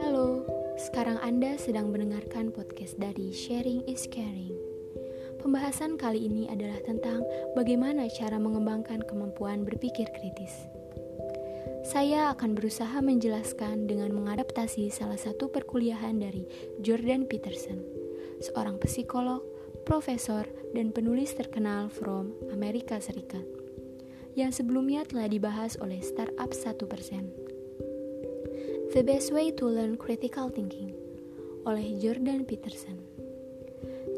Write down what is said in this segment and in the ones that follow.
Halo, sekarang Anda sedang mendengarkan podcast dari Sharing is Caring. Pembahasan kali ini adalah tentang bagaimana cara mengembangkan kemampuan berpikir kritis. Saya akan berusaha menjelaskan dengan mengadaptasi salah satu perkuliahan dari Jordan Peterson, seorang psikolog, profesor, dan penulis terkenal from Amerika Serikat yang sebelumnya telah dibahas oleh Startup 1%. The Best Way to Learn Critical Thinking oleh Jordan Peterson.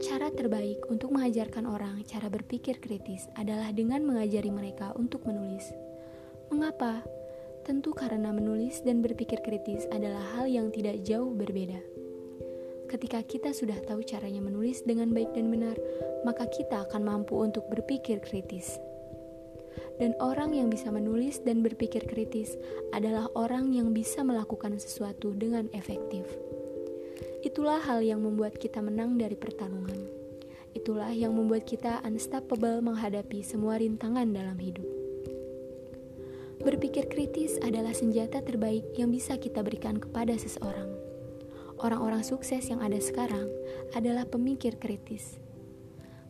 Cara terbaik untuk mengajarkan orang cara berpikir kritis adalah dengan mengajari mereka untuk menulis. Mengapa? Tentu karena menulis dan berpikir kritis adalah hal yang tidak jauh berbeda. Ketika kita sudah tahu caranya menulis dengan baik dan benar, maka kita akan mampu untuk berpikir kritis dan orang yang bisa menulis dan berpikir kritis adalah orang yang bisa melakukan sesuatu dengan efektif. Itulah hal yang membuat kita menang dari pertarungan. Itulah yang membuat kita unstoppable menghadapi semua rintangan dalam hidup. Berpikir kritis adalah senjata terbaik yang bisa kita berikan kepada seseorang. Orang-orang sukses yang ada sekarang adalah pemikir kritis.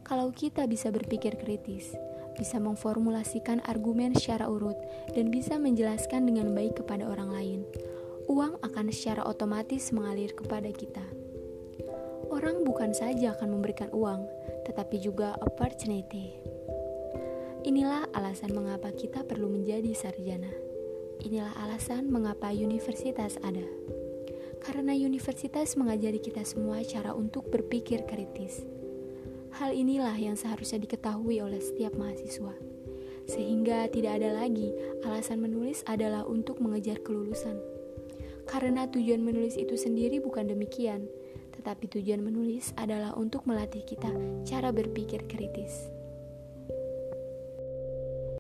Kalau kita bisa berpikir kritis, bisa memformulasikan argumen secara urut, dan bisa menjelaskan dengan baik kepada orang lain, uang akan secara otomatis mengalir kepada kita. Orang bukan saja akan memberikan uang, tetapi juga opportunity. Inilah alasan mengapa kita perlu menjadi sarjana. Inilah alasan mengapa universitas ada. Karena universitas mengajari kita semua cara untuk berpikir kritis Hal inilah yang seharusnya diketahui oleh setiap mahasiswa, sehingga tidak ada lagi alasan menulis adalah untuk mengejar kelulusan. Karena tujuan menulis itu sendiri bukan demikian, tetapi tujuan menulis adalah untuk melatih kita cara berpikir kritis.